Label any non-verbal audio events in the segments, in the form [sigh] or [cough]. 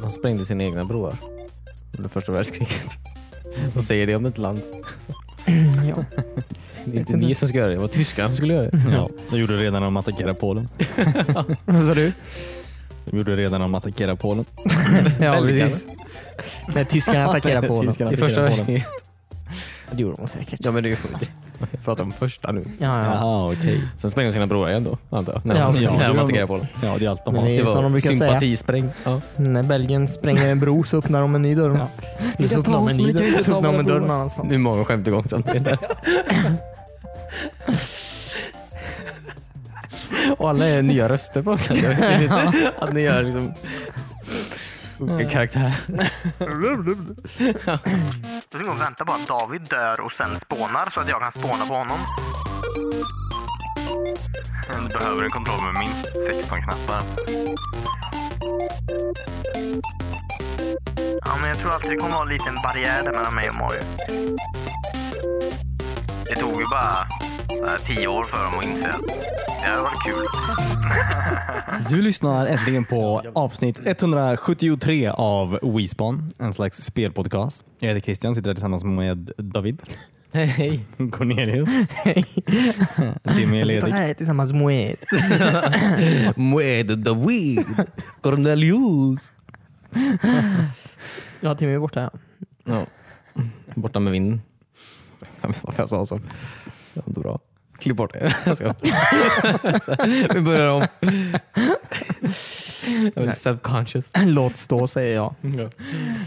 De sprängde sina egna broar under första världskriget. Vad säger det om ett land? Ja. Det är inte ni som ska göra det, det var tyskarna som skulle göra det. Ja, de gjorde det redan när de attackerade Polen. [laughs] Vad sa du? De gjorde det redan när de attackerade Polen. [laughs] Ja, precis. När tyskarna [laughs] attackerar Polen. Tyskarna I första attackerade världskriget. Det gjorde de säkert. Ja men det är ju Jag pratar om första nu. Ja, ja. Jaha, okej. Sen sprängde de sina broar igen då, antar jag. När Ja, de, ja. när de attackerade Polen. Ja, det är allt de Men har. det är Det som de brukar säga. sympatispräng. Ja. När Belgien spränger en bro så öppnar de en ny dörr. Ja. Så kan öppnar ta de oss, en men ny ni kan inte ta öppnar de våra en dörr broar. någon annanstans. Det är många skämt igång samtidigt. [laughs] där. Och alla är nya röster på. Jag vet inte. Att ni gör liksom olika karaktär. Du [laughs] ska mm. vänta bara att David dör och sen spånar så att jag kan spåna på honom. Mm, du behöver en kontroll med minst 16 knappar. Ja, men jag tror alltid det kommer vara en liten barriär där mellan mig och Mario. Det tog ju bara så här, tio år för dem att inse att det varit kul. Du lyssnar äntligen på avsnitt 173 av WeSpawn, en slags spelpodcast. Jag heter Christian, sitter här tillsammans med David, Hej. [laughs] Cornelius, Timmy är Jag sitter ledig. här tillsammans med [laughs] Med weed. Cornelius. Ja, Timmy är borta. Ja. Borta med vinden. Varför jag sa så. Det var inte bra. Klipp bort det. Jag ska. [laughs] Vi börjar om. Jag är subconscious. Låt stå säger jag.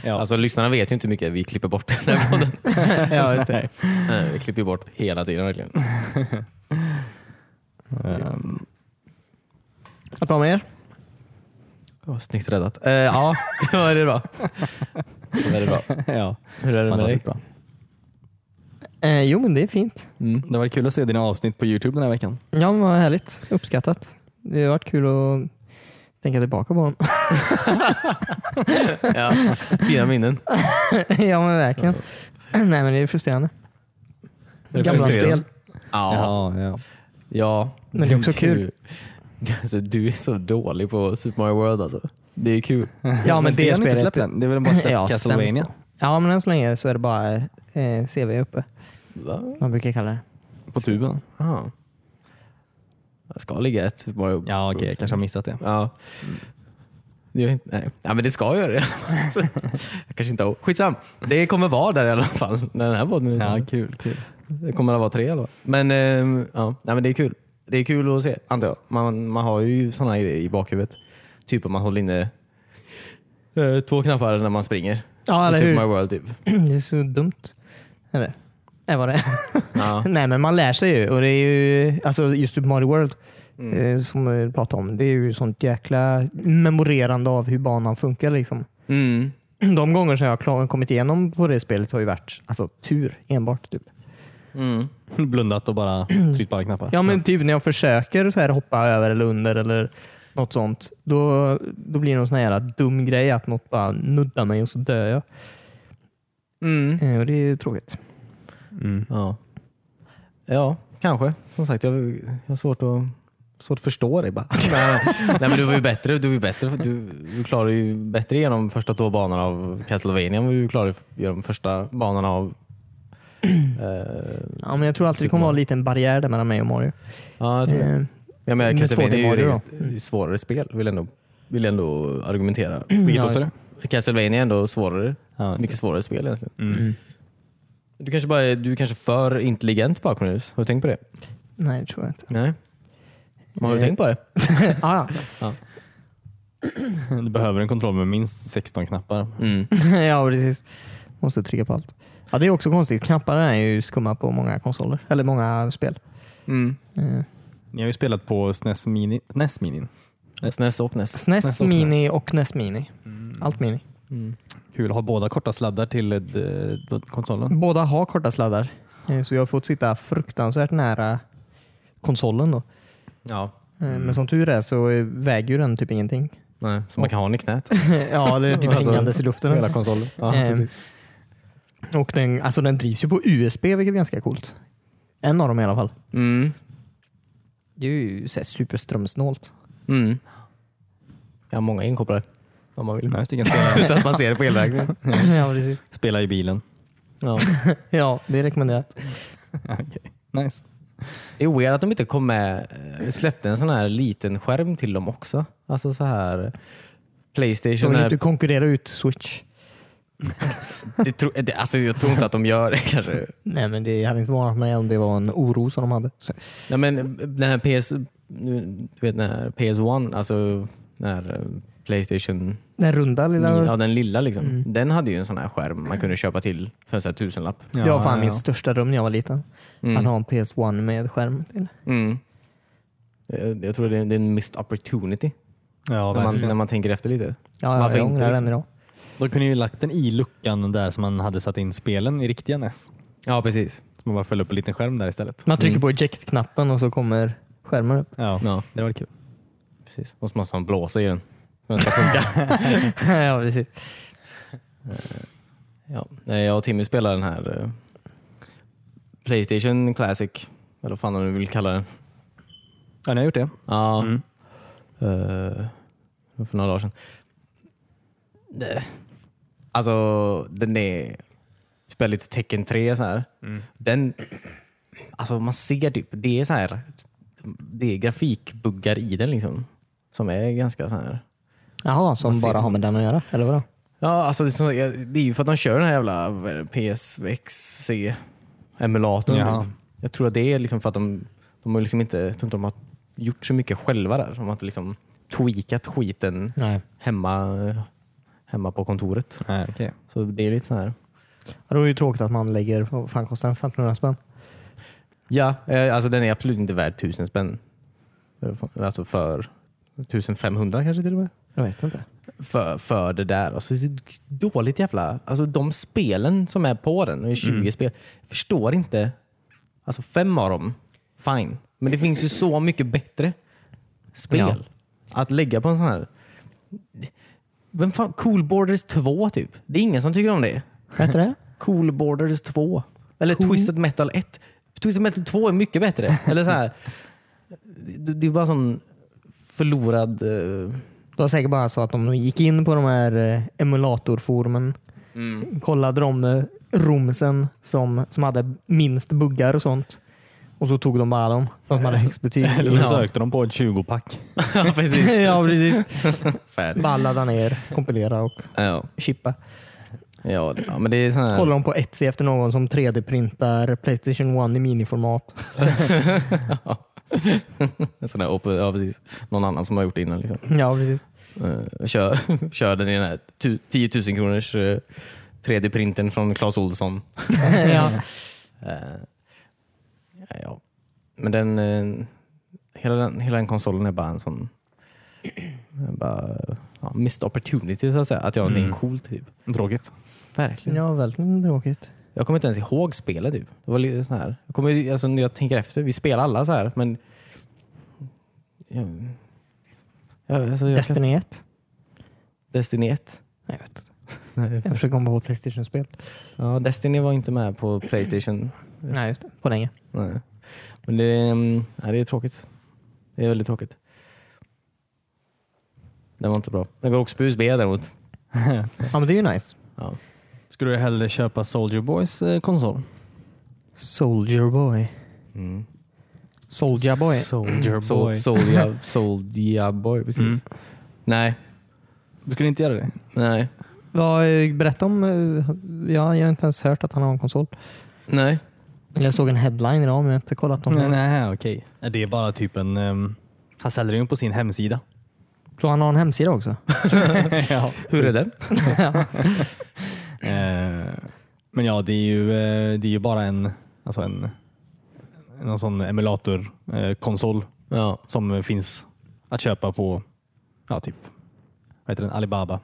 Ja. Alltså lyssnarna vet ju inte hur mycket vi klipper bort den här podden. [laughs] ja, just det. Nej, Vi klipper bort hela tiden verkligen. [laughs] Ehm, Allt bra med er? Oh, snyggt räddat. Eh, ja, det var det bra. Det var det bra. ja, Hur är det med dig? bra. Eh, jo, men det är fint. Mm. Det var kul att se dina avsnitt på Youtube den här veckan. Ja, men vad härligt. Uppskattat. Det har varit kul att tänka tillbaka på dem. [laughs] Ja, fina minnen. [laughs] ja, men verkligen. [clears throat] Nej, men det är frustrerande. Är det Gamla frustrerande? spel. Ja. Ja, ja. ja. Men det är också Du- kul. [laughs] Alltså, du är så dålig på Super Mario World alltså. Det är kul. Ja, men det inte spelet. släppt än. Det är väl bara släppt Ja, Castlevania? Ja, men än så länge så är det bara eh, CV uppe. Va? Man brukar kalla det. På tuben? Ja. Jag ska ligga ett Mario Ja, okej. Jag kanske har missat det. Ja. Det gör inte, nej. ja, men det ska göra det. [laughs] Jag kanske inte har. Skitsam. Det kommer vara där i alla fall. när Den här podden Ja, kul. kul. Det kommer att vara tre i alla fall. Men, ehm, ja. nej, men det är kul. Det är kul att se, antar jag. Man, man har ju sådana grejer i bakhuvudet. Typ om man håller inne eh, två knappar när man springer. Ja, eller Super hur? Mario World typ. [clears throat] Det är så dumt. Eller? Är vad det. Ja. [laughs] Nej, men man lär sig ju. Och det är ju, alltså just Super Mario World, Mm. eh, som vi pratade om, det är ju sånt jäkla memorerande av hur banan funkar. Liksom. Mm. [clears throat] De gånger som jag har kommit igenom på det spelet har ju varit alltså, tur enbart. Typ. Mm. [laughs] Blundat och bara [clears throat] tryckt på alla knappar. Ja, men typ när jag försöker så här hoppa över eller under eller något sånt, då, då blir det någon sån här dum grej att något bara nuddar mig och så dör jag. Mm. Eh, Och det är ju tråkigt. Mm. Ja. ja, kanske. Som sagt, jag, jag har svårt att, svårt att förstå dig bara. [laughs] Nej, nej, men du var ju bättre. Du, var ju bättre. Du, du klarade ju bättre genom första två banorna av Castlevania än vad du klarade genom första banorna av [clears throat] eh, Ja, men jag tror alltid det kommer vara en liten barriär där mellan mig och Mario. Ja, jag tror det. Eh, Ja, men Castlevania är 2D ju Mario det är ju svårare spel, vill ändå, vill ändå argumentera. [clears throat] Vilket Ja, just du? Castlevania är ändå svårare. Ja, Mycket svårare spel egentligen. Mm. Du kanske, bara är, du är kanske för intelligent Cornelius. Har du tänkt på det? Nej, det tror jag inte. Nej. Men har du Eh. tänkt på det? [laughs] ah, [clears throat] Du behöver en kontroll med minst 16 knappar. Mm. ja. [laughs] ja, precis. Måste trycka på allt. Ja, det är också konstigt. Knapparna är ju skumma på många konsoler. Eller många spel. Mm. Eh, Ni har ju spelat på SNES Mini. SNES Mini. SNES och NES. SNES, SNES och Mini och NES Mini. Allt Mini. Mm. Kul. Har båda korta sladdar till eh, konsolen? Båda har korta sladdar. Eh, Så jag har fått sitta fruktansvärt nära konsolen. Då. Ja. Eh, Men som tur är så väger ju den typ ingenting. Nej, så man kan ha den i knät. [laughs] ja, det är typ Alltså, hängandes i luften. Hela konsolen. Ja, Eh, precis. Och den, alltså den drivs ju på USB vilket är ganska coolt. En av dem i alla fall. Mm. Det är ju så superströmsnålt. Mm. Jag har många inkopplare. Om man vill. Nej, just [laughs] det, kan spela, Utan att man ser det på elräkningen. [laughs] ja, precis. spela i bilen. Ja. [laughs] Ja, det är rekommenderat. Okej, Nice. Det är weird att de inte kom med, eh, släppte en sån här liten skärm till dem också. Alltså så här De Playstation. vill Är, inte konkurrera ut Switch. det, tro, det, alltså jag tror inte att de gör det kanske. Nej, men det hade inte förvånat mig om det var en oro som de hade. Så. Nej, men den här PS, du vet den här PS1, alltså den här eh, Playstation, Den runda lilla... ja den lilla liksom. Mm. Den hade ju en sån här skärm man kunde köpa till för en sån här tusenlapp. det var fan ja, min ja. största dröm när jag var liten. Mm. Att ha en PS1 med skärm till. Mm. Jag, jag tror det är, det är en missed opportunity Ja, när, man, när man tänker efter lite. Ja, Varför jag ångrar den liksom? idag. De kunde ju lagt den i luckan där som man hade satt in spelen i riktiga NES. Ja precis. Så man bara föll upp en liten skärm där istället. Man trycker Mm. på eject-knappen och så kommer skärmen upp. Ja, Ja, det var kul. precis. Och så måste man blåsa i den. Den ska funka. ja, precis. ja. Nej, Jag och Timmy spelar den här eh, Playstation Classic, eller vad fan de nu vill kalla den. Ja, ni har gjort det? Ja, Mm. eh, för några dagar sedan. Alltså, den är... Spelar lite Tecken 3 så här. Mm. Den... Alltså man ser typ, det är så här... Det är grafikbuggar i den liksom. Som är ganska så här... Jaha, som bara har med den att göra? Eller vadå? Ja, alltså det är, så, det är ju för att de kör den här jävla det, PSVXC-emulatorn. Jaha. Jag tror att det är liksom för att de, de har liksom inte, de har gjort så mycket själva där. De har inte liksom tweakat skiten Nej. hemma, hemma på kontoret. Nej, okej. Så det är lite så här. Ja, Då är det ju tråkigt att man lägger, vad fan kostar den? 1500 spänn? Ja, eh, alltså den är absolut inte värd tusen spänn. Alltså för 1500 kanske till och med. Jag vet inte. för, för det där. Alltså, det är dåligt jävla... Alltså, de spelen som är på den, det är 20 spel, jag förstår inte. Alltså fem av dem, fine. Men det finns ju så mycket bättre spel Ja. att lägga på en sån här... Vem fan, Cool Borders 2 typ. Det är ingen som tycker om det. Vad heter det? Cool Borders 2. Eller Cool. Twisted Metal 1. Twisted Metal 2 är mycket bättre. Eller så här. Det, det är bara sån förlorad... Det var säkert bara så att de gick in på de här eh, emulatorforumen, kollade de eh, romsen som, som hade minst buggar och sånt. Och så tog de bara dem. De som hade högst betyg. [laughs] Eller så ja. sökte de på ett 20-pack. [laughs] ja, precis. [laughs] ja, precis. Färdig. Bara ladda ner, kompilera och Ja. chippa. Ja, ja, men det är här... Kollar de på Etsy efter någon som 3D-printar Playstation 1 i miniformat. Sån här open, ja, precis. Någon annan som har gjort det innan. Liksom. Ja, precis. Eh, kör, [laughs] kör den i den här tu, 10 000 kronors uh, 3D-printen från Clas Ohlson. [laughs] ja. Eh, ja, ja. Men den, eh, hela, den, hela den konsolen är bara en sån eh, bara, ja, missed opportunity så att säga. Att göra någonting Mm. coolt. Typ. Tråkigt. Verkligen. ja, väldigt tråkigt. Jag kommer inte ens ihåg spelet. Typ. Det var lite så här. Jag, kommer, alltså, när jag tänker efter, vi spelar alla så här men Ja, ja, alltså, jag Destiny 1? Kan, Destiny 1. Nej, Jag vet inte. Jag försöker komma på Playstation-spel. Ja, Destiny var inte med på Playstation. Nej, just det. På länge. Nej. Men det, är, mm, nej, det är tråkigt. Det är väldigt tråkigt. Den var inte bra. Den går också på USB däremot. Ja, men det är ju nice. Ja. Skulle du hellre köpa Soldier Boys eh, konsol? Soldier Boy. Mm. Soldier Boy. Soldier Sol, Soldier, Soldier Boy, precis. Mm. Nej, Du skulle inte göra det? nej, Vad, eh, berätta om... eh, Ja, jag har inte ens hört att han har en konsol. nej. Jag såg en headline idag, men jag har inte kollat om Nej, nej okej. Det är bara typ en... Um, han säljer den på sin hemsida. Tror han har en hemsida också? [laughs] ja. Hur är den? [laughs] [laughs] Eh, men ja, det är ju, eh, det är ju bara en, alltså en, en sån emulatorkonsol Ja. som finns att köpa på ja, typ vad heter den? Alibaba.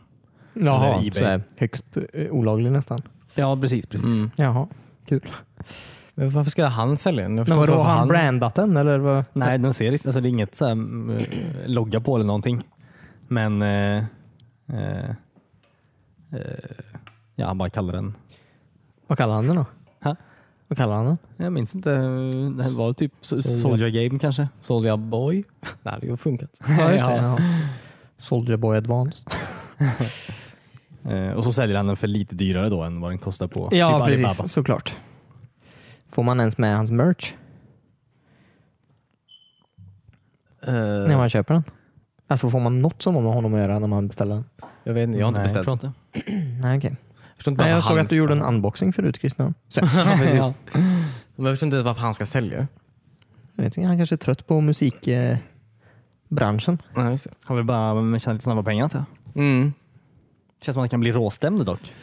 Jaha, så här, högst eh, olaglig nästan. Ja, precis. precis. Mm. Jaha, kul. Men varför skulle han sälja den? Men vadå, har varför han brandat den eller? Vad? Nej, den ser alltså det är inget så här, logga på eller någonting. Men eh, eh, eh, ja, han bara kallar den. Vad kallar han den då? Ha? Vad kallar han den? Jag minns inte. Det var typ so- Soldier Game kanske. Soldier Boy? Det hade ju funkat. [laughs] Ja, just det. Ja. Ja. Soldier Boy Advanced. [laughs] Eh, och så säljer han den för lite dyrare då än vad den kostar på Ja, typ precis. Alibaba. Såklart. Får man ens med hans merch Eh, när man köper den? Alltså får man något som har med honom att göra när man beställer den? jag vet inte, jag har inte Nej, beställt. tror inte. [clears throat] Nej, okej. Jag, förstår inte Nej, jag såg att du gjorde en unboxing förut Christian. [laughs] Ja. Men jag förstår inte ens varför han ska sälja. jag vet inte, han kanske är trött på musikbranschen. Det. Han vill bara tjäna lite snabba pengar till. Mm. Känns som att han kan bli råstämd dock.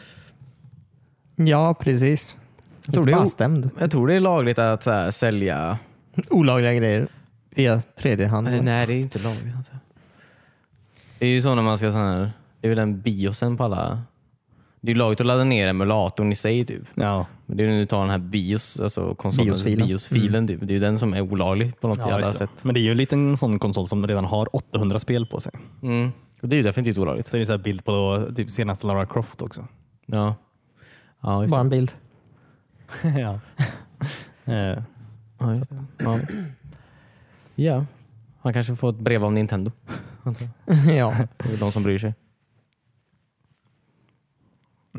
Ja, precis. Jag tror det är stämd. Jag tror det är lagligt att så här, sälja... Olagliga grejer via tredje hand. Nej, nej, det är inte lagligt. Det är ju så när man ska... Så här, det är väl den biosen på alla... Det är lagligt att ladda ner emulatorn i sig typ. Ja. Men det är när du tar den här bios, alltså konsolens Biosfilen. biosfilen. typ. Det är ju den som är olaglig på något Ja, jävla det. sätt. Men det är ju en liten sån konsol som redan har 800 spel på sig. Mm. Och det är ju definitivt olagligt. Så det är så här bild på typ senaste Lara Croft också. Ja. Ja, just Bara det. en bild. [laughs] ja. [laughs] Eh, Ja, just det. Ja. ja. Han kanske får ett brev av Nintendo. [laughs] ja. Det är de som bryr sig.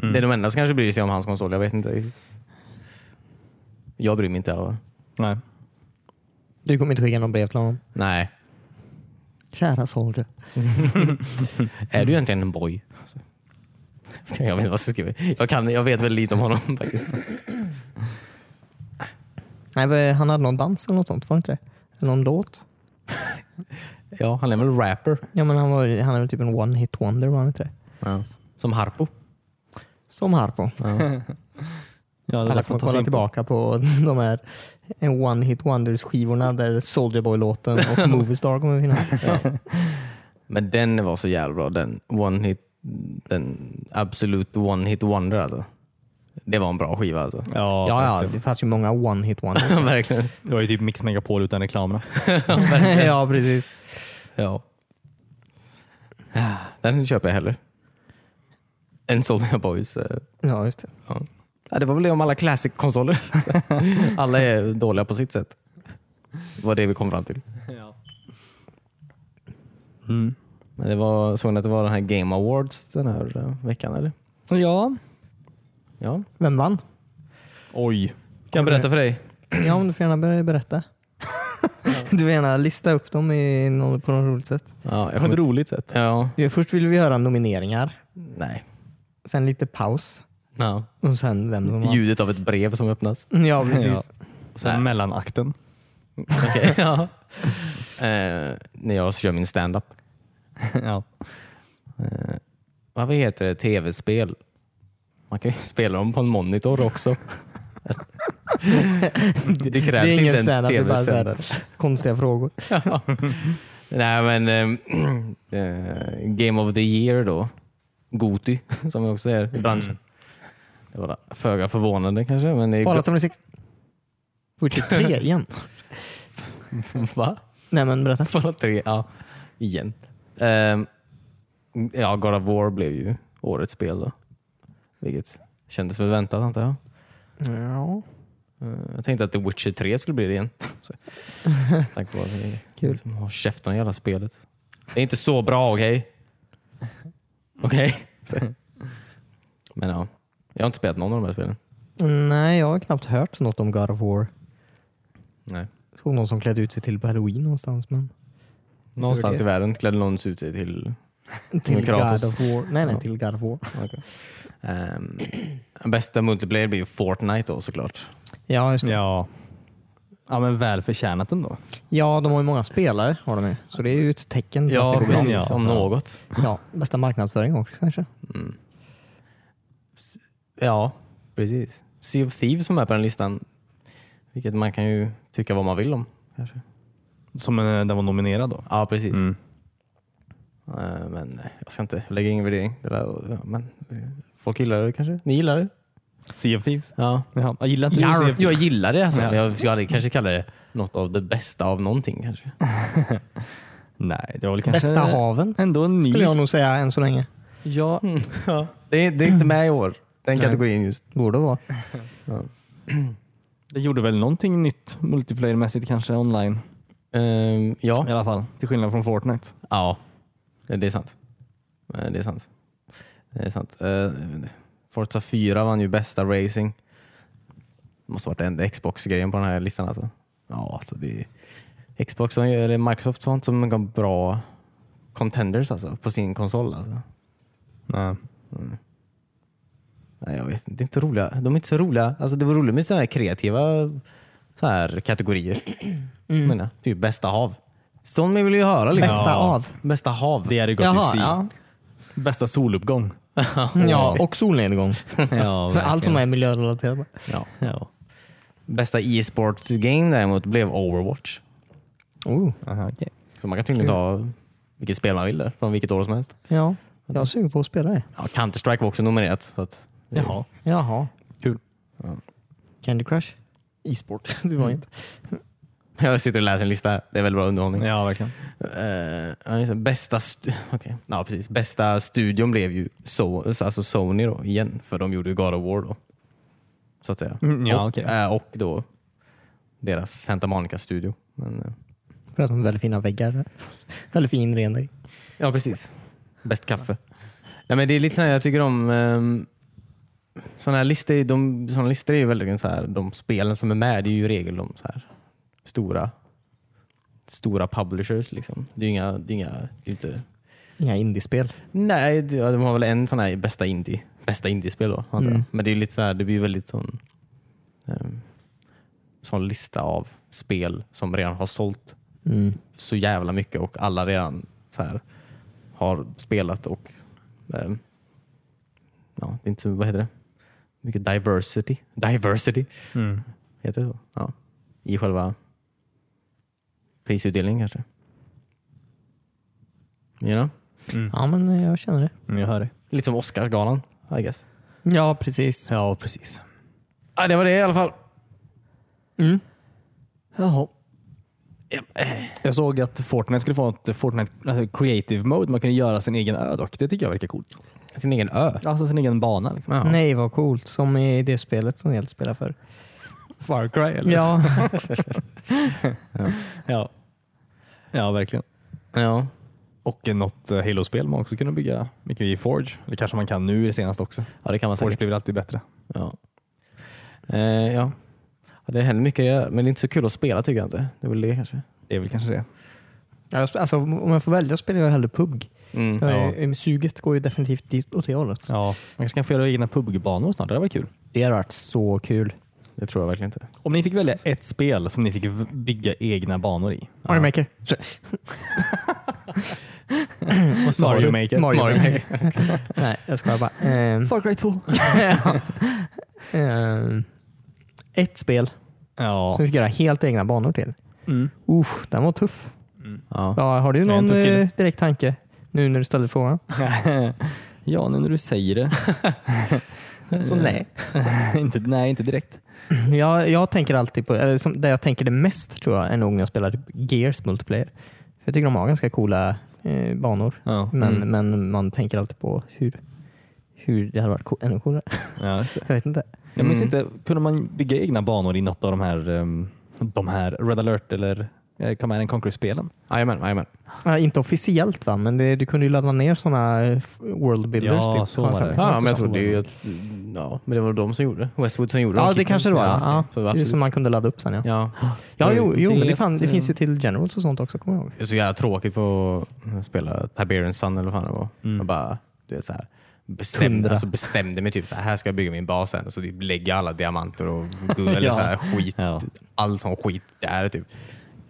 Mm. Det är de enda som kanske bryr sig om hans konsol. Jag vet inte riktigt. Jag bryr mig inte fall. Nej. Du kommer inte skicka någon brev till honom? Nej. Kära Soldier. [laughs] Är du egentligen en boy? [laughs] Jag vet inte vad jag ska skriva. Jag, kan, jag vet väldigt lite om honom [laughs] faktiskt. Nej, han hade någon dans eller något sånt, var det inte det? Eller någon låt? Ja, han är väl rapper. Ja, men han, var, han är väl typ en one hit wonder, var han inte det? Ja. Som Harpo. Som Harpo. Ja. [laughs] Ja, Alla får kolla tillbaka på [laughs] de här en one hit wonders skivorna där Soldier Boy-låten och [laughs] Movie Star kommer att finnas. Men den var så jävla bra. Den one hit, den absolut one hit wonder alltså. Det var en bra skiva alltså. Ja, Ja, ja, det fanns ju många one hit wonders. Verkligen. Det var ju typ Mix Megapol utan reklamerna. ja, precis. Ja. Den köper jag hellre. En Soldier Boys. eh, Ja, just det. Ja, det var väl det om alla classic-konsoler. [laughs] alla är dåliga på sitt sätt. Det var det vi kom fram till. Mm. Men det var, såg ni att det var den här Game Awards den här eh, veckan eller? Ja. Ja. Vem vann? Oj. Kan jag berätta för dig? Ja, men du får gärna börja berätta. [laughs] Du får gärna lista upp dem i någon, på något roligt sätt. Ja, jag På ett kommer, roligt sätt. ja. Ja, Först vill vi höra nomineringar, Nej. Sen lite paus Ja. och sen vem som vann. Ljudet av ett brev som öppnas. Ja, precis. Och sen mellanakten. Okej, [laughs] ja. eh, när jag kör min stand-up. [laughs] ja. Eh, vad heter det? Tv-spel? Man kan ju [laughs] spela dem på en monitor också. det, krävs Det är ingen inte en stand-up, det är bara så här- tv-sändare. Konstiga frågor. Nej men ehm, [clears throat] eh, Game of the year då. Goti [laughs] som vi också säger i branschen. Det var föga förvånande kanske. Men det är Fallout 76. Witcher 3 igen. Va? Nej men berätta. Fallout 3, ja. Igen. Ehm, ja, God of War blev ju årets spel då. Vilket kändes väl väntat antar jag. Ja. Eh, Jag tänkte att The Witcher 3 skulle bli det igen. [laughs] Tack på att ni Kul. liksom har käften i hela spelet. Det är inte så bra, okej? Okej? [laughs] Men ja, jag har inte spelat någon av de här spelen. Nej, jag har knappt hört något om God of War. Nej. Såg någon som klädde ut sig till på halloween någonstans. Men Någonstans i världen klädde någon ut sig till... [laughs] till Kratos. God of War. Nej, nej, till God of War. [laughs] Um, [clears throat] bästa multiplayer blir ju Fortnite då såklart. Ja, just det. Ja. Ja. Ja men väl förtjänat ändå. de har ju många spelare. Har de ju. Så det är ju ett tecken på Ja, att det går precis. Ja. Om något. Ja, bästa marknadsföring också kanske. Mm. Ja, precis. Sea of Thieves som är på den listan. Vilket man kan ju tycka vad man vill om. Kanske. Som eh, den var nominerad då. Ja, precis. Mm. Eh, Men eh, jag ska inte lägga ingen värdering. Det där, ja, men, eh, folk gillar det kanske? Ni gillar det? Sea of Thieves. Ja. Jaha. Jag gillar inte Jarr, Sea of jag gillar det alltså. Ja. Jag skulle aldrig kanske kalla det något av det bästa av någonting kanske. [laughs] Nej, det var väl kanske Bästa haven ändå en ny... skulle jag nog säga än så länge. Ja. Ja. Det, är, det är inte med i år, den Nej. kategorin just. Borde vara. [laughs] Det gjorde väl någonting nytt multiplayermässigt kanske online. Ehm, ja. I alla fall. Till skillnad från Fortnite. ja, det är sant. Eh, Det är sant. Det är sant. Uh, Forza 4 vann ju bästa racing. Det måste varit enda Xbox-grejen på den här listan alltså. Ja, alltså det är Xbox eller Microsoft sånt som har bra contenders alltså på sin konsol. Alltså. Nej. Nej, jag vet inte. Det är inte roliga. De är inte så roliga. Alltså, det var roligt med såna här kreativa så här kategorier. [clears throat] Mm. Menar, typ bästa hav. Sån vill vi ju höra. Liksom. Bästa av. Bästa hav. Det är ju gott Jaha, att se. ja. Bästa soluppgång. Ja, och solnedgång. [laughs] Ja, För allt som är miljörelaterat. Ja. Ja. Bästa e-sport game däremot blev Overwatch. Oh, Aha, okej. Så man kan tydligen ta vilket spel man vill där, från vilket år som helst. ja. Jag är sugen på att spela det. Ja, Counter-Strike var också nominerat. Så att, Jaha. Jaha. Kul. Candy Crush? E-sport. [laughs] det var inte. Jag sitter och läser en lista. Det är väldigt bra underhållning. Ja, verkligen. Det. bästa, stu- [laughs] okej. ja, precis. bästa studion blev ju so alltså Sony då, igen, för de gjorde ju God of War. Då, så att säga. Mm, ja, och, okej. eh, och då deras Santa Monica-studio. Men, eh, För att de har väldigt fina väggar. [laughs] Väldigt fin inredning. ja, precis. Bäst kaffe. Ja, men det är lite så här, jag tycker om um, sådana här listor. De, såna listor är ju väldigt så här, de spelen som är med, det är ju i regel de så här, stora stora publishers. Liksom. Det är ju inga, det är inga det är inte Inga indiespel. Nej, det- ja, de har väl en sån här bästa indie bästa indiespel då. antar jag. Mm. Men det är lite så här, det blir väldigt sån, um, sån lista av spel som redan har sålt Mm. så jävla mycket och alla redan så här, har spelat och ehm, ja, det är inte så, vad heter det? Mycket diversity. Diversity Mm. heter det så? Ja. I själva prisutdelningen kanske. You know? Mm. Ja, men jag känner det. Mm, Jag hör det. Lite som Oscarsgalan, I guess. Ja, precis. Ja, precis. Ja, det var det i alla fall. Mm. Jaha. Jag såg att Fortnite skulle få ett Fortnite alltså creative mode. Man kunde göra sin egen ö dock. Det tycker jag verkar coolt. Sin egen ö. Alltså sin egen bana. Liksom. Nej, vad coolt. Som i det spelet som jag spelar för. Far Cry eller? [laughs] Ja. ja. Ja, verkligen. Ja. Och något eh, Halo-spel man också kunde bygga mycket i Forge. Eller kanske man kan nu i det senaste också. ja, det kan man Forge säkert. blir väl alltid bättre. Ja. Eh, ja. ja. Det händer mycket där, men det är inte så kul att spela tycker jag inte. Det är väl det kanske. Det är väl kanske det. Ja, alltså, om jag får välja spelar jag hellre PUG. Mm. Jag Ja. är- Suget går ju definitivt dit åt det hållet. Ja, man kanske kan få göra egna pubbanor snart. Det hade varit kul. Det hade varit så kul. Det tror jag verkligen inte. Om ni fick välja ett spel som ni fick v- bygga egna banor i. Mario Maker. Så- [laughs] Vad sa Mario du? Maker. Mario Mario Maker. [laughs] Nej, jag skojar bara. Ehm, Far Cry 2. [laughs] ehm, ett spel Ja. som vi fick göra helt egna banor till. Mm. Usch, den var tuff. Ja. Ja, har du någon eh, direkt tanke nu när du ställde frågan? ja, nu när du säger det. Så nej. inte, nej, inte direkt. [clears throat] Jag, jag tänker alltid på, eller som, det jag tänker det mest tror jag är nog när jag spelar Gears multiplayer. För jag tycker de har ganska coola eh, banor. Ja. Men, Mm. men man tänker alltid på hur, hur det hade varit co- ännu coolare. Ja, just det. [laughs] Jag vet inte. Jag minns Mm. inte, kunde man bygga egna banor i något av de här, um, de här Red alert eller Command and Conquer-spelen? Jajamän, jajamän. Ja, inte officiellt va, men det, du kunde ju ladda ner sådana world builders. Ja, typ. så var det. Ja, men jag trodde ju att ja, men det var de som gjorde Westwood som gjorde Ja, de det kanske det var. Ja. Ja, Så det är som man kunde ladda upp sen. Ja, Ja. ja jo, jo det men det, är fan, ett, det eh, finns ju till Generals och sånt också, kommer jag ihåg. Det är så jävla tråkigt på att spela Tiberian Sun eller vad fan det var. Mm. Jag bara, du vet, så här, bestämde, alltså bestämde mig typ så här, här ska jag bygga min bas sen. Och så typ lägger jag alla diamanter och guld [laughs] eller Ja. så här, skit. Ja. All sån skit där typ.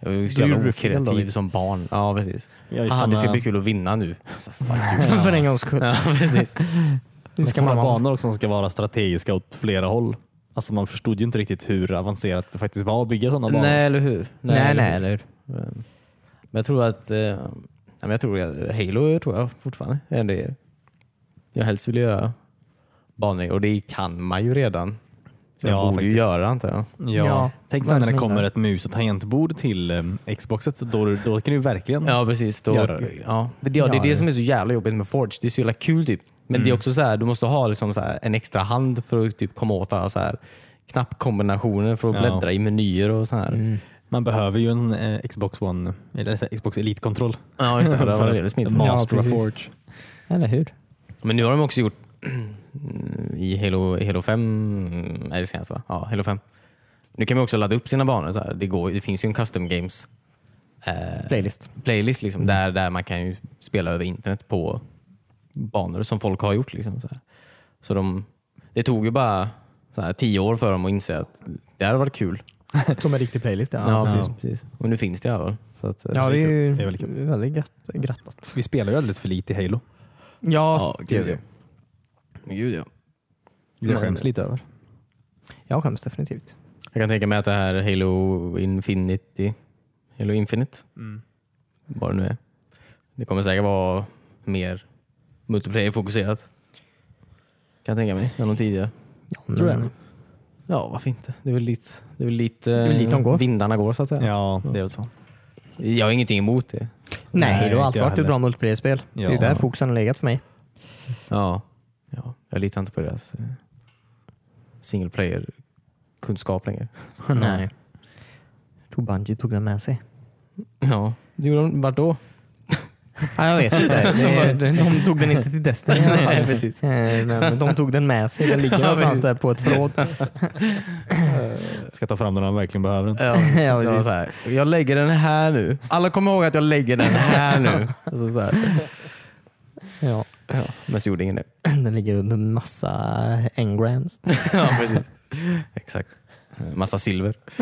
Jag var ju så Du jävla okreativ som barn. Ja, precis. Jag Aha, det ska bli kul att vinna nu. Alltså. [laughs] För en gångs skull. ja, precis. Ska sådana man banor också som ska vara strategiska åt flera håll. Alltså man förstod ju inte riktigt hur avancerat det faktiskt var att bygga sådana banor. Nej, eller hur? Nej, nej, eller hur? Men jag tror att eh, ja, men jag tror att Halo tror jag fortfarande är det jag helst vill göra banor och det kan man ju redan. Så jag Ja, borde ju göra antar jag. Ja. Ja, Tänk sen när det kommer ett mus och tangentbord till um, Xboxet. Då, då kan du verkligen Ja precis. Då, Göra det. ja. Det, ja, det är det det- som är så jävla jobbigt med Forge. Det är så jävla kul typ. Men det är också så här, du måste ha liksom så här, en extra hand för att typ komma åt alla så här knappkombinationer för att Ja. bläddra i menyer och så här. Mm. Man behöver ju en eh, Xbox One, eller Xbox Elite-kontroll. Ja just det, [laughs] för det För var att väldigt smidigt. Ja, Master of precis. Forge. Eller hur? Men nu har de också gjort [clears throat] i Halo, Halo 5, är det senast va? Ja, Halo 5. Nu kan man också ladda upp sina banor. Så här. Det, går, det finns ju en custom games eh, Playlist. playlist liksom, där, där man kan ju spela över internet på banor som folk har gjort. Liksom, så här. så de, det tog ju bara så här, tio år för dem att inse att det hade varit kul. [laughs] Som en riktig playlist ja. Ja, precis, precis. Och nu finns det i alla fall. Så att, eh, Ja, det är ju Det är väldigt väldigt gratt, grattat. Vi spelar ju alldeles för lite i Halo. Ja, Ja, gud ja. Gud ja. Det skäms lite över. jag skäms definitivt. Jag kan tänka mig att det här Halo Infinity, Halo Infinite, vad det nu är. Det kommer säkert vara mer multiplayer-fokuserat. Kan jag tänka mig, än de tidigare. Ja, Tror jag. Ja, varför inte? Det är väl lite, det är väl lite, är väl dit de går. vindarna går så att säga. Ja, det är väl så. Jag har ingenting emot det. Nej, Nej, det har alltid varit ett bra multiplayer-spel. Det är Ja. där fokusen har legat för mig. Ja, ja jag litar inte på deras eh, single player-kunskap längre. [laughs] Nej. Jag tror Bungie tog den med sig. Ja, det gjorde de. Vart då? [laughs] Ja, jag vet inte. [laughs] Det, de, de tog den inte till Destiny. Nej, precis. Eh, Men de tog den med sig. Den ligger någonstans där på ett förråd. Ska ta fram den när man verkligen behöver den. Ja, Ja, jag, så här, jag lägger den här nu. Alla kommer ihåg att jag lägger den här nu. Alltså så här. Ja, Ja, men så gjorde ingen det. [clears throat] den ligger under massa engrams. [laughs] Ja, precis. [laughs] Exakt. Massa silver. [laughs]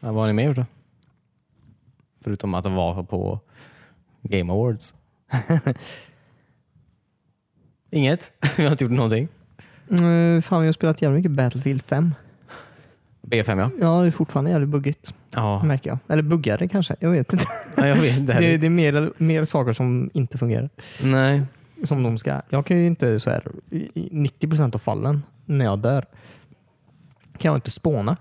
ja, vad har ni mer gjort då? Förutom att vara på Game Awards. Inget? Vi har inte gjort någonting. Mm, fan, jag har spelat jävligt mycket Battlefield 5. B5 ja. Ja, det är fortfarande jävligt buggigt. Ja, Märker jag. Eller buggare kanske. Jag vet inte. Ja jag vet. Det här Det, är... det är mer, mer saker som inte fungerar. Nej. Som de ska. Jag kan ju inte så här, i i 90% av fallen när jag dör kan jag inte spåna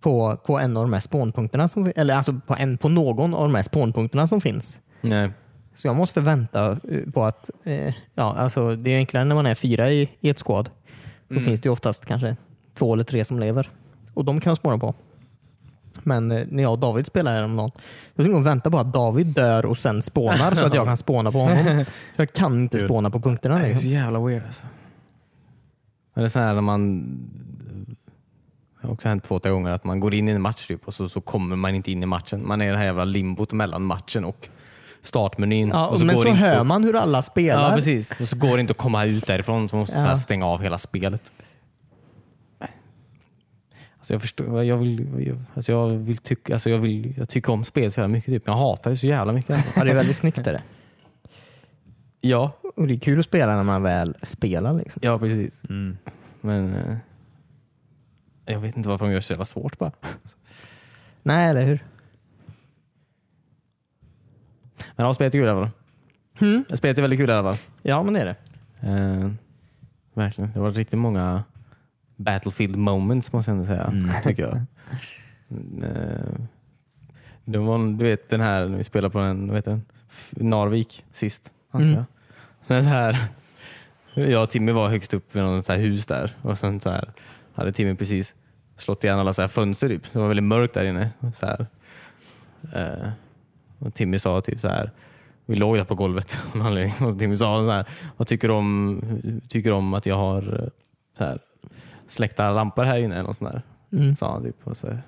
på, på en av de här spånpunkterna som, eller alltså på, en, på någon av de här spånpunkterna som finns. Nej. Så jag måste vänta eh, på att, eh, ja alltså det är enklare när man är fyra i, i ett squad. Då finns det ju oftast kanske två eller tre som lever. Och de kan jag spåna på. Men eh, när jag och David spelar häromdagen, då fick jag vänta på att David dör och sen spånar så att jag kan [laughs] spåna på honom. Så jag kan inte spåna på punkterna. Det är så jävla weird alltså. Eller så här när man... Det har också hänt två, tre gånger att man går in i en match typ, och så, så kommer man inte in i matchen. Man är i det här jävla limbot mellan matchen och startmenyn. Ja, och men går så det inte hör man hur alla spelar. Ja, precis. Och så går det inte att komma ut därifrån så man måste Ja. så här stänga av hela spelet. Alltså jag förstår, jag vill, jag, alltså jag vill tycka, alltså jag, vill, jag tycker om spel så jävla mycket. Typ. Jag hatar det så jävla mycket. [laughs] Ja, det är väldigt snyggt. Är det. ja, Och det är kul att spela när man väl spelar. Liksom. ja precis. Mm. Men eh, jag vet inte varför de gör det så jävla svårt bara. [laughs] Nej, eller hur? Men ja, spelet är kul i alla fall. Mm. Spelet är väldigt kul i alla fall. Ja, men det är det. Eh, verkligen. Det var riktigt många Battlefield moments måste jag ändå säga. [laughs] Tycker jag. Eh, det var, du vet den här, när vi spelade på den, heter den? Narvik sist. Mm. jag. Den här, jag och Timmy var högst upp i något så här hus där och sen så här, hade Timmy precis slått igen alla så här fönster typ. Så det var väldigt mörkt där inne. Så här. Eh, och Timmy sa typ så här, vi låg där på golvet av någon anledning. [laughs] och Timmy sa så här, vad tycker du om, tycker om att jag har eh, så här, släckta lampor här inne? Eller något sånt där. Mm. Sa han typ. Och så,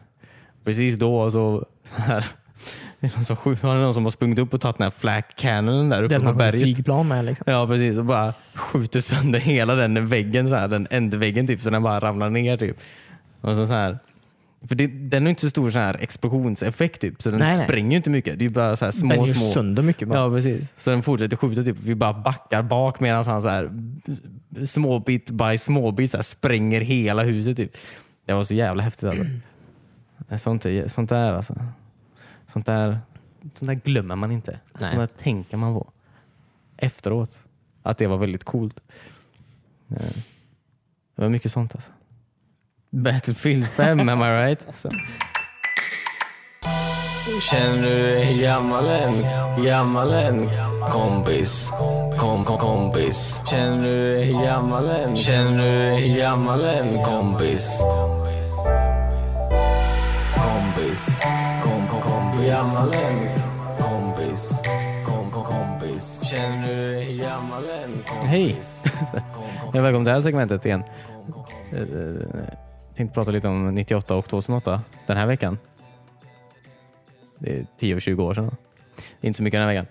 precis då så [laughs] här, det är någon som, var det någon som har sprungit upp och tagit den här flak cannons där uppe Den på berget. flygplan med. Liksom. Ja precis och bara skjuter sönder hela den väggen, så här, den ändväggen typ, så den bara ramlar ner. typ. Och så, så här, för det, den är inte så stor så här explosionseffekt typ, så den Nej, spränger ju inte mycket. Det är bara så här små, den gör små. sönder mycket. Bara. Ja precis. Så den fortsätter skjuta, typ. vi bara backar bak medan han så här, småbit by småbit så här, spränger hela huset. Typ. Det var så jävla häftigt alltså. Sånt, sånt där alltså. Sånt där, sånt där glömmer man inte. Nej. Sånt där tänker man på efteråt. Att det var väldigt coolt. Eh, Det var mycket sånt alltså. Battlefield 5, am I right? Så. Känner du dig gammal än? Gammal än? Kompis. Kom, kom, kompis. Känner du dig gammal än? Känner du dig gammal än? Kompis. Kompis. Kom, kom, kompis. Gammal än? Kompis. Kom, kom, kompis. Känner du dig gammal än? Hej! Välkommen till det här segmentet igen. Tänkte prata lite om 98 och 2008 den här veckan. Det är 10-20 år sedan. Det är inte så mycket den här veckan.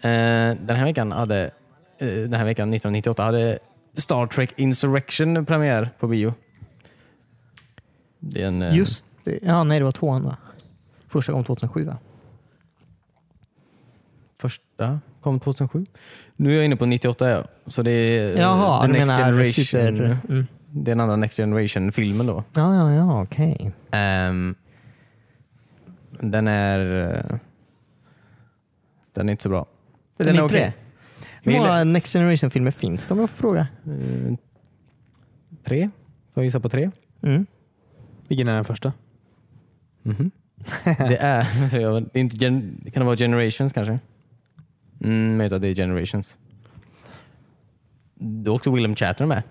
Eh, Den här veckan hade eh, den här veckan 1998 hade Star Trek Insurrection premiär på bio. Det är en, eh, Just det. Ja, nej, det var tvåan va? Första kom 2007 va? Första kom 2007. Nu är jag inne på 98 ja. Så det är eh, Jaha, The du Next menar Generation. super... Mm. Det är den andra Next Generation-filmen då. Ja, ja, ja, okej. Ehm, den är... eh, Den är inte så bra. Den är okej. det? Hur många Next Generation-filmer finns det om jag får fråga? Eh, tre? Får jag gissa på tre? Mm. Vilken är den första? Mhm. det är... [laughs] jag vet inte gen, kan det vara Generations kanske? Mm, möjligt att det är Generations. Då är också Willem Shatner med.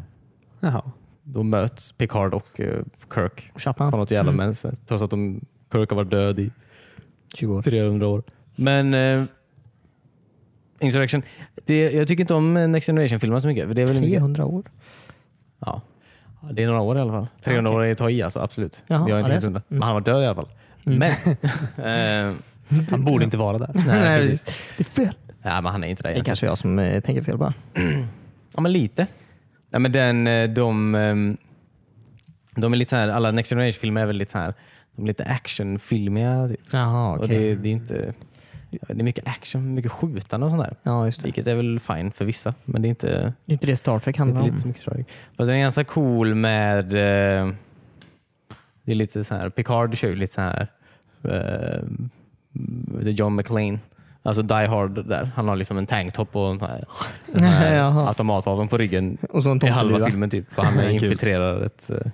Jaha. Då möts Picard och eh, Kirk Chapman. på något jävla Mm. mens. Trots att de, Kirk har varit död i 20 år. 300 år. Men eh, Insurrection, det, jag tycker inte om eh, Next Generation-filmer så mycket. Det är väl mycket, 300 år? ja, Ja, det är några år i alla fall. 300 okej. år är att ta i alltså, absolut. Jaha, jag är ja, inte det är helt hundra. Mm. Men han var död i alla fall. Men, [laughs] eh, Han borde inte vara där. nej, precis. Det är fel. Ja, men han är inte det Det är egentligen. kanske jag som eh, tänker fel bara. Ja, men lite. Ja, men den, eh, de, ehm, de är lite så här, alla Next Generation-filmer är väl lite så här, de är lite actionfilmiga. Typ. Jaha, Och okej. det, det är inte det är mycket action, mycket skjutande och sånt där. Ja, just det. Vilket är väl fine för vissa, men det är inte, Det är inte det Star Trek handlar om. lite så mycket story. Fast den är ganska cool med, eh, det är lite så här, Picard kör ju lite så här, eh, John McClane. Alltså Die Hard där. Han har liksom en tanktop och en här, [laughs] automatvapen på ryggen Och så en i halva filmen typ. För han [laughs] infiltrerar ett, eh,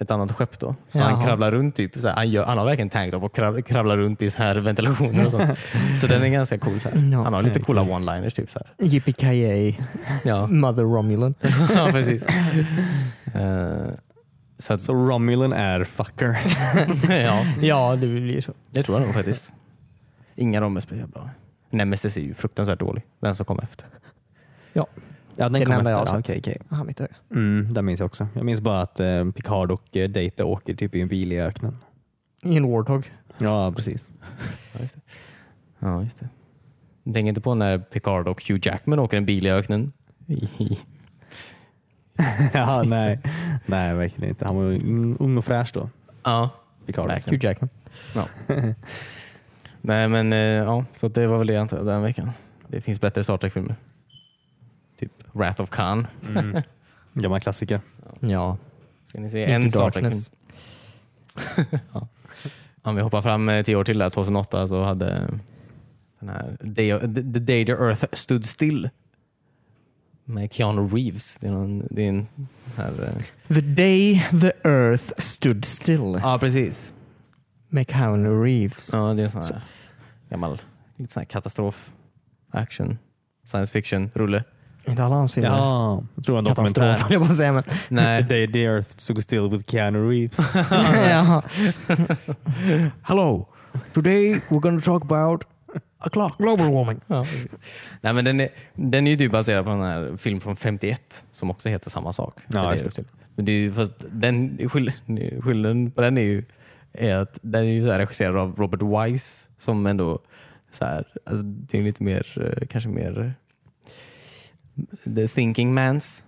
ett annat skepp då. Så Jaha. han kravlar runt typ. Så här, han, gör, han har verkligen tanktop och krav, kravlar runt i så här ventilationer och sånt. [laughs] Så den är ganska cool. Så här. Han har lite coola one-liners typ. Så här. Yippee Ja. Mother Romulan. ja, precis. Eh, så att, Så Romulan är fucker. ja, Ja, det blir så. det tror jag nog faktiskt. Inga av dem är speciellt bra. Nemesis är ju fruktansvärt dålig. Den som kom efter. Ja, den den kom enda jag har efter. Okej, okej. Aha, mitt öga. Mm, den minns jag också. Jag minns bara att eh, Picard och eh, Data åker typ i en bil i öknen. I en Warthog. Ja, precis. [laughs] Ja, just det. Ja, just det. Jag tänker inte på när Picard och Hugh Jackman åker en bil i öknen. [laughs] ja, nej. nej, verkligen inte. Han var ung och fräsch då. ja. Picard. Verkligen. Hugh Jackman. [laughs] Nej men eh, ja, så det var väl det jag den veckan. Det finns bättre Star Trek-filmer. Typ Wrath of Khan. Mm. [laughs] Gammal klassiker. Ja. Ska ni se en Star. Trek-film? [laughs] ja. Om vi hoppar fram eh, tio år till, där, 2008, så hade den här Day, the, the Day the Earth Stood Still med Keanu Reeves. Det är, någon, det är en här, eh, The day the earth stood still. Ja, precis. Keanu Reeves. Ja, det är en sån här gammal lite sån här katastrof, action, science fiction, rulle. Inte alla hans filmer. Ja, jag tror en Katastrof dokumentär. [laughs] höll jag på att säga. Men. The Nej. [laughs] day the earth stood still with Keanu Reeves. [laughs] ja. Hello, today we're gonna talk about a clock. Global warming. Ja. Nej, men den, är, den är ju typ baserad på en här film från 51 som också heter samma sak. Ja, Det är just det till. Men det är ju, fast den, skill- skillnaden på den är ju är att den är ju så regisserad av Robert Wise som ändå så här, alltså det är lite mer, eh, kanske mer The Thinking Mans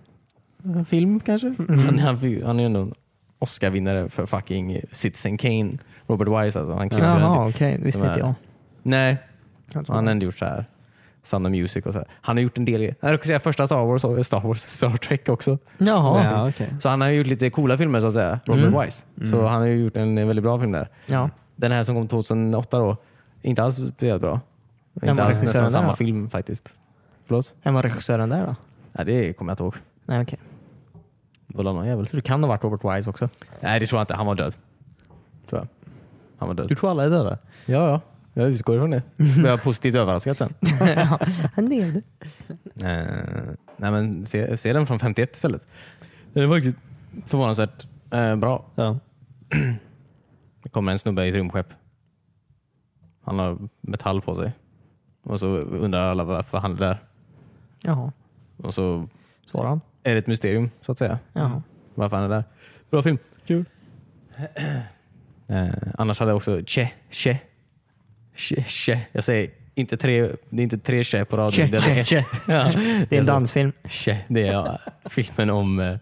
film kanske. Han, han, han är ändå en Oscar-vinnare för fucking Citizen Kane. Robert Wise alltså. Han Jaha, typ. okej. Visste Som inte jag. Nej, han har ändå gjort så här Sound of Music och så här. Han har gjort en del grejer. Han regisserar första Star Wars Star Wars, Star Trek också. Jaha. Ja. ja, okay. Så han har gjort lite coola filmer så att säga, Robert Mm. Wise. Så han har ju gjort en väldigt bra film där. ja. Den här som kom 2008 då, inte alls speciellt bra. Vem Inte var alls nästan samma då? film faktiskt. Förlåt? Vem var regissören där då? Nej, det kommer jag inte ihåg. Nej, okej. Det var någon jävel. Så det kan ha varit Robert Wise också. Nej, det tror jag inte. Han var död. Tror jag. Han var död. Du tror alla är döda? Ja, ja. Jag utgår ifrån det. Jag [laughs] är positivt överraskad sen. [laughs] Han levde. Eh, nej men se, se den från 51 istället. Den är faktiskt förvånansvärt eh, bra. Ja. [clears throat] Det kommer en snubbe i ett rymdskepp. Han har metall på sig. Och så undrar alla varför han är där. Jaha, Och så svarade han. är det ett mysterium så att säga. Jaha. Varför han är där. Bra film. Kul. [clears throat] Eh, annars hade jag också Che, Che, Che, Che. Jag säger inte tre, det är inte tre Che på radion. Che, det är che. [laughs] Ja, Det är en dansfilm. Che, det är ja, filmen om eh,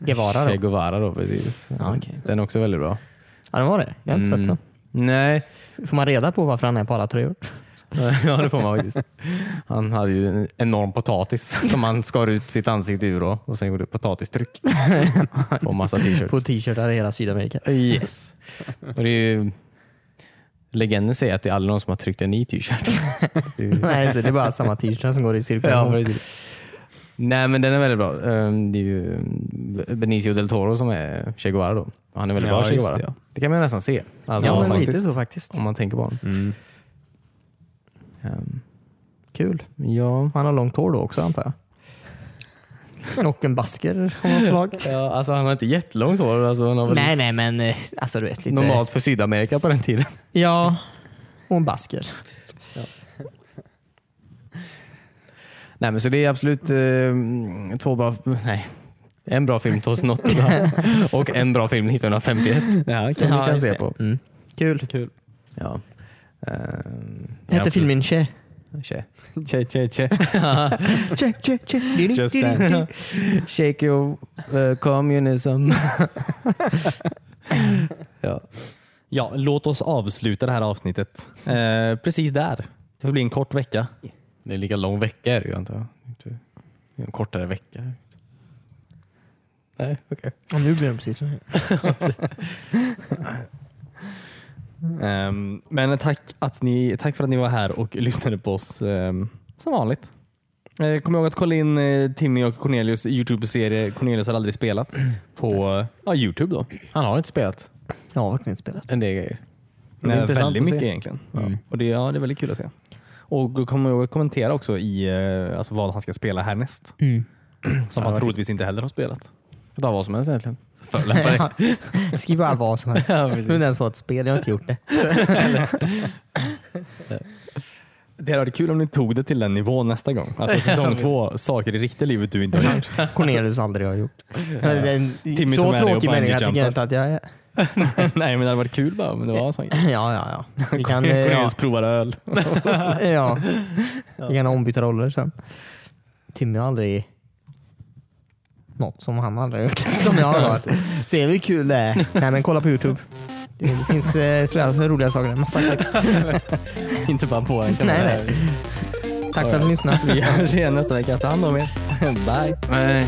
Guevara Che. Guevara. Då, precis. Ja, okej. Den är också väldigt bra. Ja, den var det. Jag har inte Mm. sett Nej, den. Får man reda på varför han är på alla tröjor? [laughs] ja det får man faktiskt. Han hade ju en enorm potatis som han skar ut sitt ansikte ur då, och sen gjorde potatistryck [laughs] på massa t-shirts. På t-shirtar i hela Sydamerika. Yes. Och det är ju, legenden säger att det är aldrig någon som har tryckt en ny t-shirt. [laughs] Det [laughs] Nej, så det är bara samma t-shirtar som går i ja, cirkulation. precis. Nej men den är väldigt bra. Ehm, Det är ju Benicio del Toro som är Che Guevara då. Han är väldigt Ja, bra Che Guevara. det, Det, ja. kan man nästan se. Alltså, ja, men faktiskt, lite så faktiskt. Om man tänker på honom. Mm. Ehm, Kul. Ja. Han har långt hår då också antar jag. Och en basker av något slag. ja, alltså han har inte jättelångt hår. Alltså, han har väl Nej, nej, men eh, alltså du vet lite. normalt för Sydamerika på den tiden. Ja, och en basker. Nej men så det är absolut eh, två bra, nej. En bra film 2008 [laughs] och en bra film 1951 Ja, som Ja, vi kan just se det. på. Mm. Kul. Kul. Ja. Uh, Hette filmen Che? Che. Che, che, che. Che, che, di, Just Dance. [laughs] Shake your uh, communism. [laughs] ja. Ja, låt oss avsluta det här avsnittet eh, precis där. Det får bli en kort vecka. Det är lika lång vecka är det ju antar jag. Inte- En kortare vecka. Nej, okej. Ja, nu blir det precis så. [laughs] Ehm, men tack, att ni, tack för att ni var här och lyssnade på oss ehm, som vanligt. Eh, kom ihåg att kolla in eh, Timmy och Cornelius Youtube-serie Cornelius har aldrig spelat på ja, Youtube. då. Han har inte spelat Jag har faktiskt inte spelat. en del grejer. Men det är Nej, väldigt att mycket se. egentligen. Och det, ja, det är väldigt kul att se. Och kom ihåg att kommentera också i eh, alltså vad han ska spela härnäst. Mm. Som han troligtvis inte heller har spelat. Ta vad som helst egentligen. Så Förolämpa dig. [laughs] Skriv bara vad som helst. [laughs] Ja, Nu precis. är det ens var ett spel, jag har inte gjort det. [laughs] Det hade varit kul om ni tog det till den nivån nästa gång. Alltså säsong två, saker i riktiga livet du inte har gjort. Cornelius aldrig har gjort. En, Timmy så och tråkig människa tycker jag bungee-jumpar. inte att jag är. Nej men det hade varit kul bara om det var en sån grej. Ja, ja, ja. Vi kan, eh, ja, Cornelius provar öl. ja. Vi kan ombyta roller sen. Timmy har aldrig något som han aldrig har gjort. [laughs] Som jag har varit. Se hur kul det är. Nej men kolla på Youtube. Det finns eh, flera roliga saker. Massa klipp. [laughs] inte bara på en Nej, nej. Tack för att ni lyssnade. Vi hörs igen nästa vecka. Ta hand om er. [laughs] Bye. Nej.